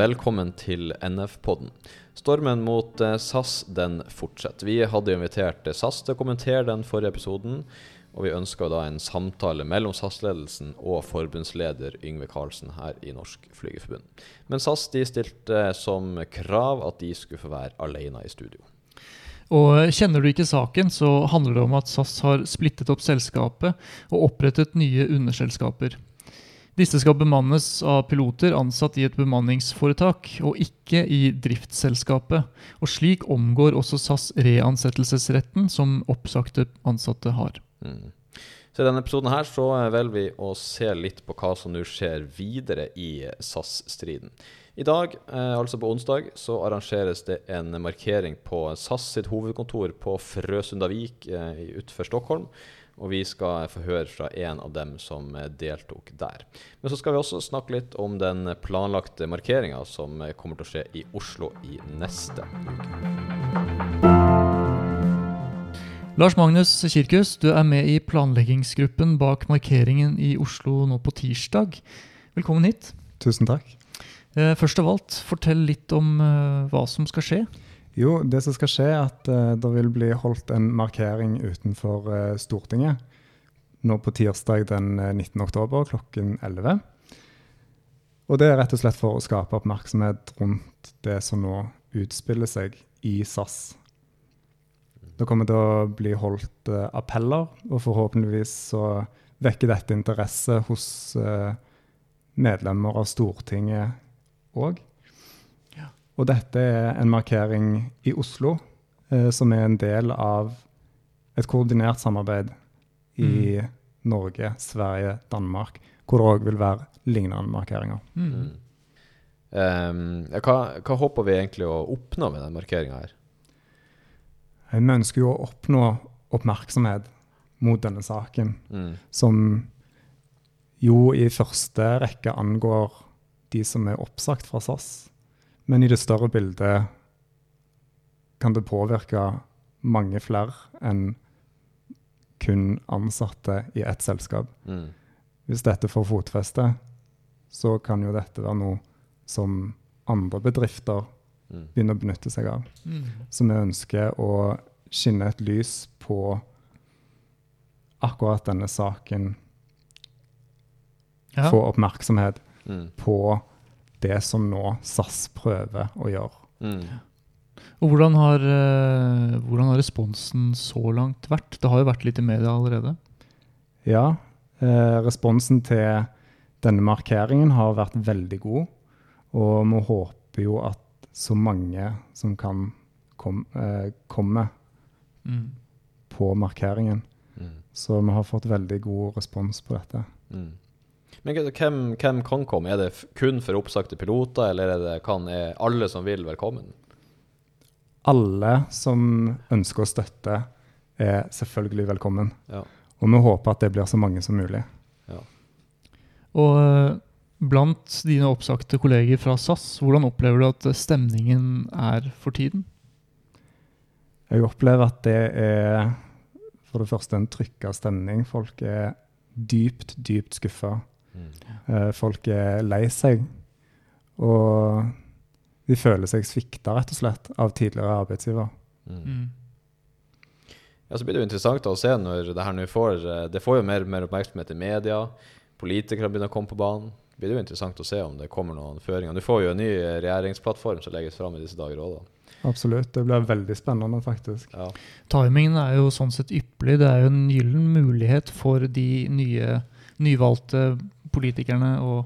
velkommen til NF-podden. Stormen mot eh, SAS den fortsetter. Vi hadde invitert eh, SAS til å kommentere den forrige episoden. Og vi ønska da en samtale mellom SAS-ledelsen og forbundsleder Yngve Karlsen her i Norsk Flygerforbund. Men SAS de stilte som krav at de skulle få være alene i studio. Og Kjenner du ikke saken, så handler det om at SAS har splittet opp selskapet og opprettet nye underselskaper. Disse skal bemannes av piloter ansatt i et bemanningsforetak, og ikke i driftsselskapet. Og Slik omgår også SAS reansettelsesretten som oppsagte ansatte har. Mm. Så I denne episoden her så velger vi å se litt på hva som nå skjer videre i SAS-striden. I dag, eh, altså på onsdag, så arrangeres det en markering på SAS sitt hovedkontor på Frøsundavik eh, utenfor Stockholm. Og vi skal få høre fra en av dem som eh, deltok der. Men så skal vi også snakke litt om den planlagte markeringa som eh, kommer til å skje i Oslo i neste uke. Lars Magnus Kirkus, du er med i planleggingsgruppen bak markeringen i Oslo nå på tirsdag. Velkommen hit. Tusen takk. Eh, først av alt, fortell litt om hva som skal skje. Jo, det som skal skje, er at uh, det vil bli holdt en markering utenfor uh, Stortinget nå på tirsdag den 19. oktober klokken 11. Og det er rett og slett for å skape oppmerksomhet rundt det som nå utspiller seg i SAS. Det kommer til å bli holdt uh, appeller, og forhåpentligvis så vekker dette interesse hos uh, medlemmer av Stortinget òg. Og dette er en markering i Oslo eh, som er en del av et koordinert samarbeid i mm. Norge, Sverige, Danmark, hvor det òg vil være lignende markeringer. Mm. Um, hva, hva, håper vi egentlig å oppnå med den markeringa her? Vi ønsker jo å oppnå oppmerksomhet mot denne saken, mm. som jo i første rekke angår de som er oppsagt fra SAS. Men i det større bildet kan det påvirke mange flere enn kun ansatte i ett selskap. Mm. Hvis dette får fotfeste, så kan jo dette være noe som andre bedrifter mm. begynner å benytte seg av. Mm. Så vi ønsker å skinne et lys på akkurat denne saken. Ja. Få oppmerksomhet mm. på det som nå SAS prøver å gjøre. Mm. Og hvordan har, uh, hvordan har, responsen så langt vært? Det har jo vært litt i media allerede. Ja. Eh, responsen til denne markeringen har vært veldig god. Og vi håper jo at så mange som kan kom, eh, komme mm. på markeringen. Mm. Så vi har fått veldig god respons på dette. Mm. Men hvem, hvem, kan komme? Er det kun for oppsagte piloter, eller er det kan, er alle som vil, velkommen? Alle som ønsker å støtte, er selvfølgelig velkommen. Ja. Og vi håper at det blir så mange som mulig. Ja. Og eh, blant dine oppsagte kolleger fra SAS, hvordan opplever du at stemningen er for tiden? Jeg opplever at det er for det første en trykka stemning. Folk er dypt, dypt skuffa. Mm. Eh, folk er lei seg. Og de føler seg svikta, rett og slett, av tidligere arbeidsgiver. Mm. mm. Ja, så blir det jo interessant å se når det her nå får eh, Det får jo mer, mer oppmerksomhet i media. Politikere begynner å komme på banen. Det blir jo interessant å se om det kommer noen føringer. Du får jo en ny regjeringsplattform som legges fram i disse dager òg, da. Absolutt. Det blir veldig spennende, faktisk. Ja. Timingen er jo sånn sett ypperlig. Det er jo en gyllen mulighet for de nye, nyvalgte politikerne å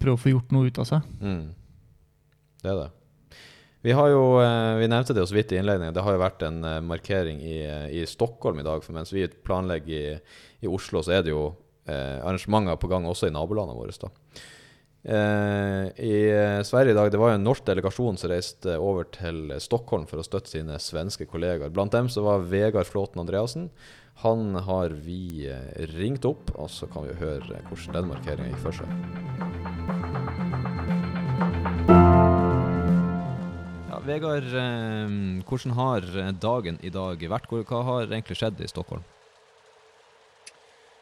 prøve å få gjort noe ut av seg. Mm. Det er det. Vi jo, eh, vi nevnte det jo så vidt i innledningen. Det har jo vært en eh, markering i, eh, i Stockholm i dag. For mens vi planlegger i, i Oslo, så er det jo eh, arrangementer på gang også i nabolandene våre. da. Eh, I Sverige i dag det var jo en norsk delegasjon som reiste over til Stockholm for å støtte sine svenske kollegaer. Blant dem så var Vegard Flåten Andreassen. Han har vi eh, ringt opp, og så kan vi høre hvordan den markeringa gikk for seg. Ja, Vegard, eh, hvordan har dagen i dag vært? Hva har egentlig skjedd i Stockholm?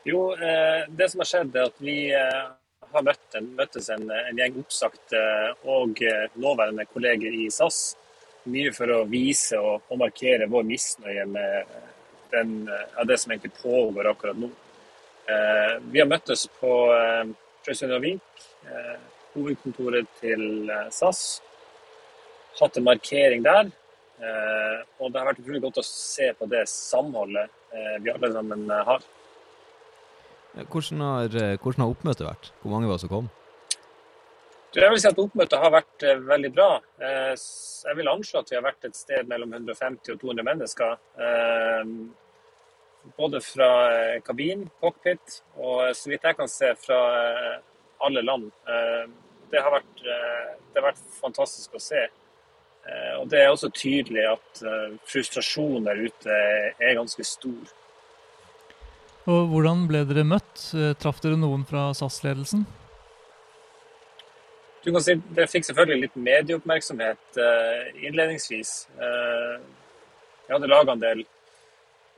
Jo, det som har skjedd, er at vi har møtt møttes en, en gjeng oppsagte og nåværende kolleger i SAS. Mye for å vise og, og markere vår misnøye med den, av det som egentlig pågår akkurat nå. Eh, vi har møttes på eh, Frøysundavik, eh, hovedkontoret til SAS. Hatt en markering der. Eh, og det har vært utrolig godt å se på det samholdet eh, vi alle sammen eh, har. Hvordan har, hvordan har oppmøtet vært? Hvor mange var det som kom? Jeg vil si at Oppmøtet har vært veldig bra. Jeg vil anslå at vi har vært et sted mellom 150 og 200 mennesker. Både fra kabin, cockpit og så vidt jeg kan se, fra alle land. Det har vært, det har vært fantastisk å se. Eh, og Det er også tydelig at eh, frustrasjonen der ute er ganske stor. Og Hvordan ble dere møtt? Eh, traff dere noen fra SAS-ledelsen? Du kan si Det fikk selvfølgelig litt medieoppmerksomhet innledningsvis. Vi hadde laga en del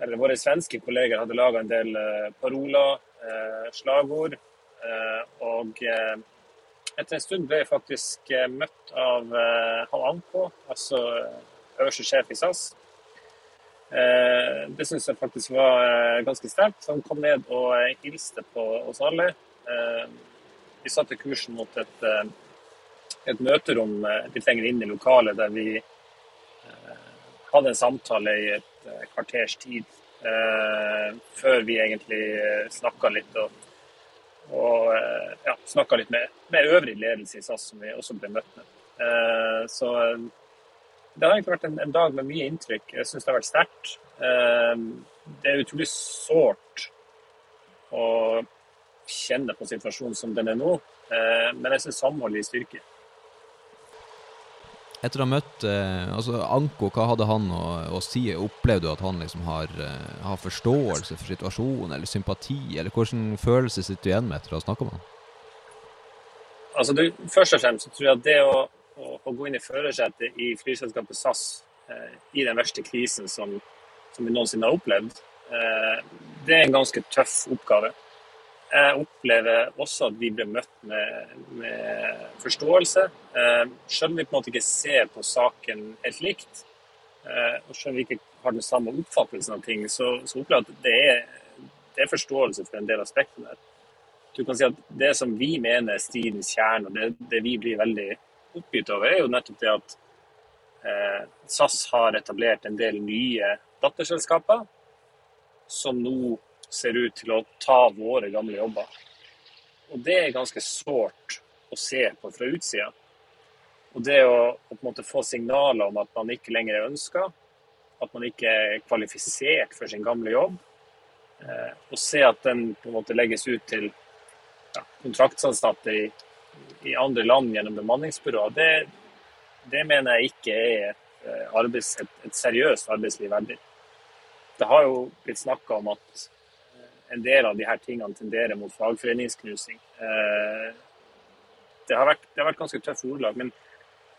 eller Våre svenske kolleger hadde laga en del paroler, slagord. Og etter en stund ble jeg faktisk eh, møtt av han Anko, altså eh, øverste sjef i SAS. Det syns jeg faktisk var ganske sterkt. Han kom ned og hilste på oss alle. vi satte kursen mot et, et møterom litt lenger inn i lokalet, der vi hadde en samtale i et kvarters tid. før vi egentlig snakka litt. og og eh, ja, snakka litt med, med, øvrig ledelse i SAS, som vi også ble møtt med. Eh, så eh, det har egentlig vært en, en dag med mye inntrykk. Jeg syns det har vært sterkt. Det er utrolig sårt å kjenne på situasjonen som den er nå, men jeg syns samholdet i styrke. Etter å ha møtt eh, altså Anko, hva hadde han å, å si? Opplevde du at han liksom har, uh, har, forståelse for situasjonen, eller sympati? Eller hvilken følelse sitter du igjen med etter å ha snakka med han? Altså, du, først og fremst så tror jeg at det å, å, å gå inn i førersetet i flyselskapet SAS eh, i den verste krisen som, som vi noensinne har opplevd, eh, det er en ganske tøff oppgave. Jeg opplever også at vi ble møtt med, med forståelse. Eh, selv om vi på en måte ikke ser på saken helt likt, eh, og selv om vi ikke har den samme oppfattelsen av ting, så, så opplever jeg at det er, det er, forståelse for en del av spekteret. Du kan si at Det som vi mener er stridens kjerne, og det, det, vi blir veldig oppgitt over, er jo nettopp det at eh, SAS har etablert en del nye datterselskaper som nå ser ut til å ta våre gamle jobber. Og det er ganske sårt å se på fra utsida. Og det å, å, måte få signaler om at man ikke lenger er ønska, at man ikke er kvalifisert for sin gamle jobb, eh, og se at den på en måte legges ut til ja, kontraktsansatte i, i, andre land gjennom bemanningsbyråer, det, det mener jeg ikke er eh, arbeids, et, et seriøst arbeidsliv verdig. Det har jo blitt snakka om at en del av de her tingene tenderer mot fagforeningsknusing. Eh, det har vært, det har vært ganske tøffe ordlag, men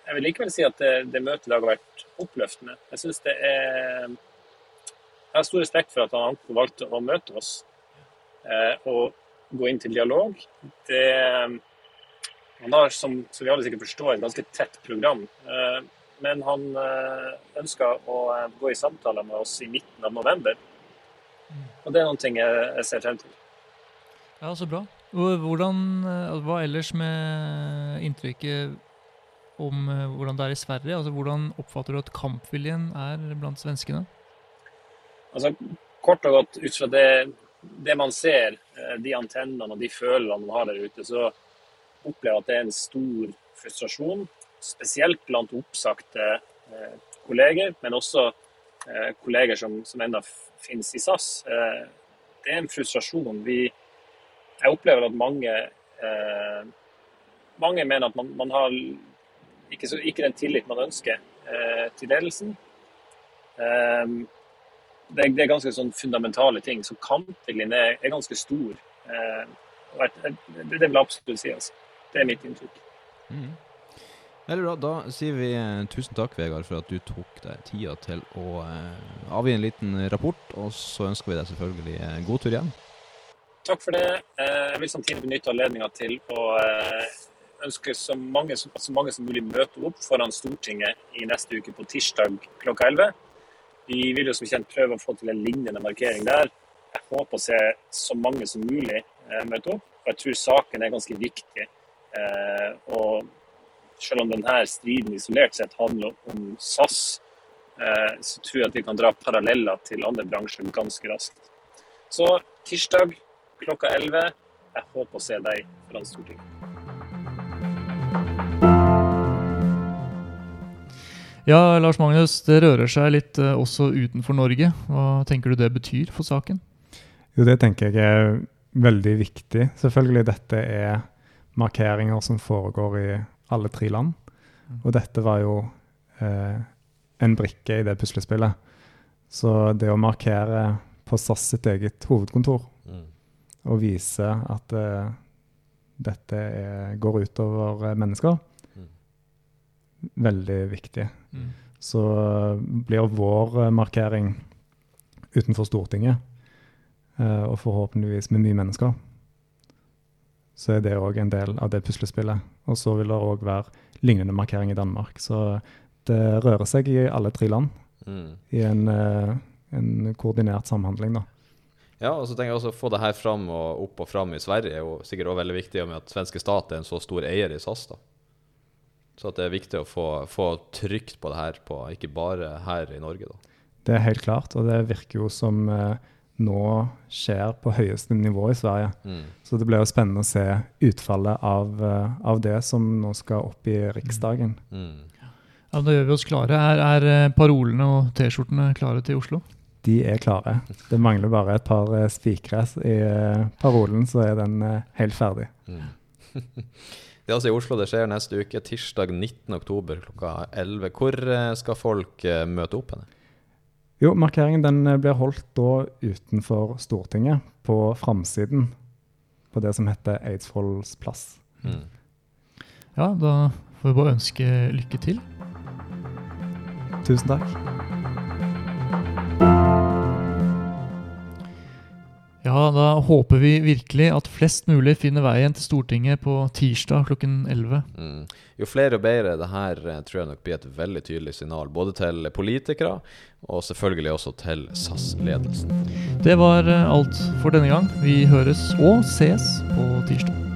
jeg vil likevel si at det, det møtet i dag har vært oppløftende. Jeg synes det er Jeg har stor respekt for at han valgte å møte oss eh, og gå inn til dialog. Det, han har, som, som vi alle sikkert forstår, et ganske tett program. Eh, men han ønska å gå i samtaler med oss i midten av november. Og det er noen ting jeg, ser frem til. Ja, så bra. Hvordan, eh, hva ellers med inntrykket om eh, hvordan det er i Sverige? Altså, hvordan oppfatter du at kampviljen er blant svenskene? Altså, Kort og godt, ut fra det, det man ser, eh, de antennene og de følelsene man har der ute, så opplever jeg at det er en stor frustrasjon. Spesielt blant oppsagte kolleger, men også kolleger som, som ennå finnes i SAS. Eh, det er en frustrasjon. Vi, jeg opplever at mange, eh, mange mener at man, man har ikke, så, ikke, den tillit man ønsker eh, til ledelsen. Det, det, er ganske sånn fundamentale ting. Så kampviljen er, er, ganske stor. Det, det vil jeg absolutt si. Altså. Det er mitt inntrykk. Mm. Veldig bra. Da sier vi eh, tusen takk, Vegard, for at du tok deg tida til å eh, avgi en liten rapport. Og så ønsker vi deg selvfølgelig en god tur igjen. takk for det. Eh, jeg vil samtidig benytte anledninga til å eh, ønske så mange, så mange som mulig møte opp foran Stortinget i neste uke på tirsdag klokka 11. Vi vil jo som kjent prøve å få til en lignende markering der. Jeg håper å se så mange som mulig eh, møte opp. Og jeg tror saken er ganske viktig. Og selv om denne striden isolert sett handler om SAS, så tror jeg at vi kan dra paralleller til andre bransjer ganske raskt. Så tirsdag klokka 11. Jeg håper å se deg foran Stortinget. Ja, Lars Magnus, det rører seg litt uh, også utenfor Norge. Hva tenker du det betyr for saken? Jo, det tenker jeg er veldig viktig. Selvfølgelig dette er markeringer som foregår i alle tre land. Mm. Og dette var jo eh, en brikke i det puslespillet. Så det å markere på SAS sitt eget hovedkontor mm. og vise at eh, dette er, går utover mennesker, mennesker, veldig viktig. Mm. Så blir vår eh, markering utenfor Stortinget, eh, og forhåpentligvis med mye mennesker, så er det òg en del av det puslespillet. Og så vil det òg være lignende markering i Danmark. Så det rører seg i alle tre land mm. i en, eh, en, koordinert samhandling, da. Ja, og så tenker jeg også Å få det her fram og opp og fram i Sverige er jo sikkert også veldig viktig, med at svenske stat er en så stor eier i SAS. da. Så det er viktig å få, få, trykt på det her, på, ikke bare her i Norge. Da. Det er helt klart, og det virker jo som eh, nå skjer på høyeste nivå i Sverige. Mm. Så det blir jo spennende å se utfallet av, uh, av, det som nå skal opp i Riksdagen. Mm. Ja, Da gjør vi oss klare. Er, er eh, parolene og T-skjortene klare til Oslo? De er klare. Det mangler bare et par uh, spikere i parolen, så er den helt ferdig. Mm. Det er altså i Oslo det skjer neste uke, tirsdag 19.10 klokka 11. Hvor eh, skal folk eh, møte opp henne? Jo, Markeringen den eh, blir holdt da utenfor Stortinget, på framsiden på det som heter Eidsvolls plass. Mm. Ja, da får vi bare ønske lykke til. Tusen takk. Ja, da håper vi virkelig at flest mulig finner veien til Stortinget på tirsdag klokken 11. Mm. Jo flere og bedre det her eh, tror jeg nok blir et veldig tydelig signal. Både til politikere og selvfølgelig også til SAS-ledelsen. Det var eh, alt for denne gang. Vi høres og ses på tirsdag.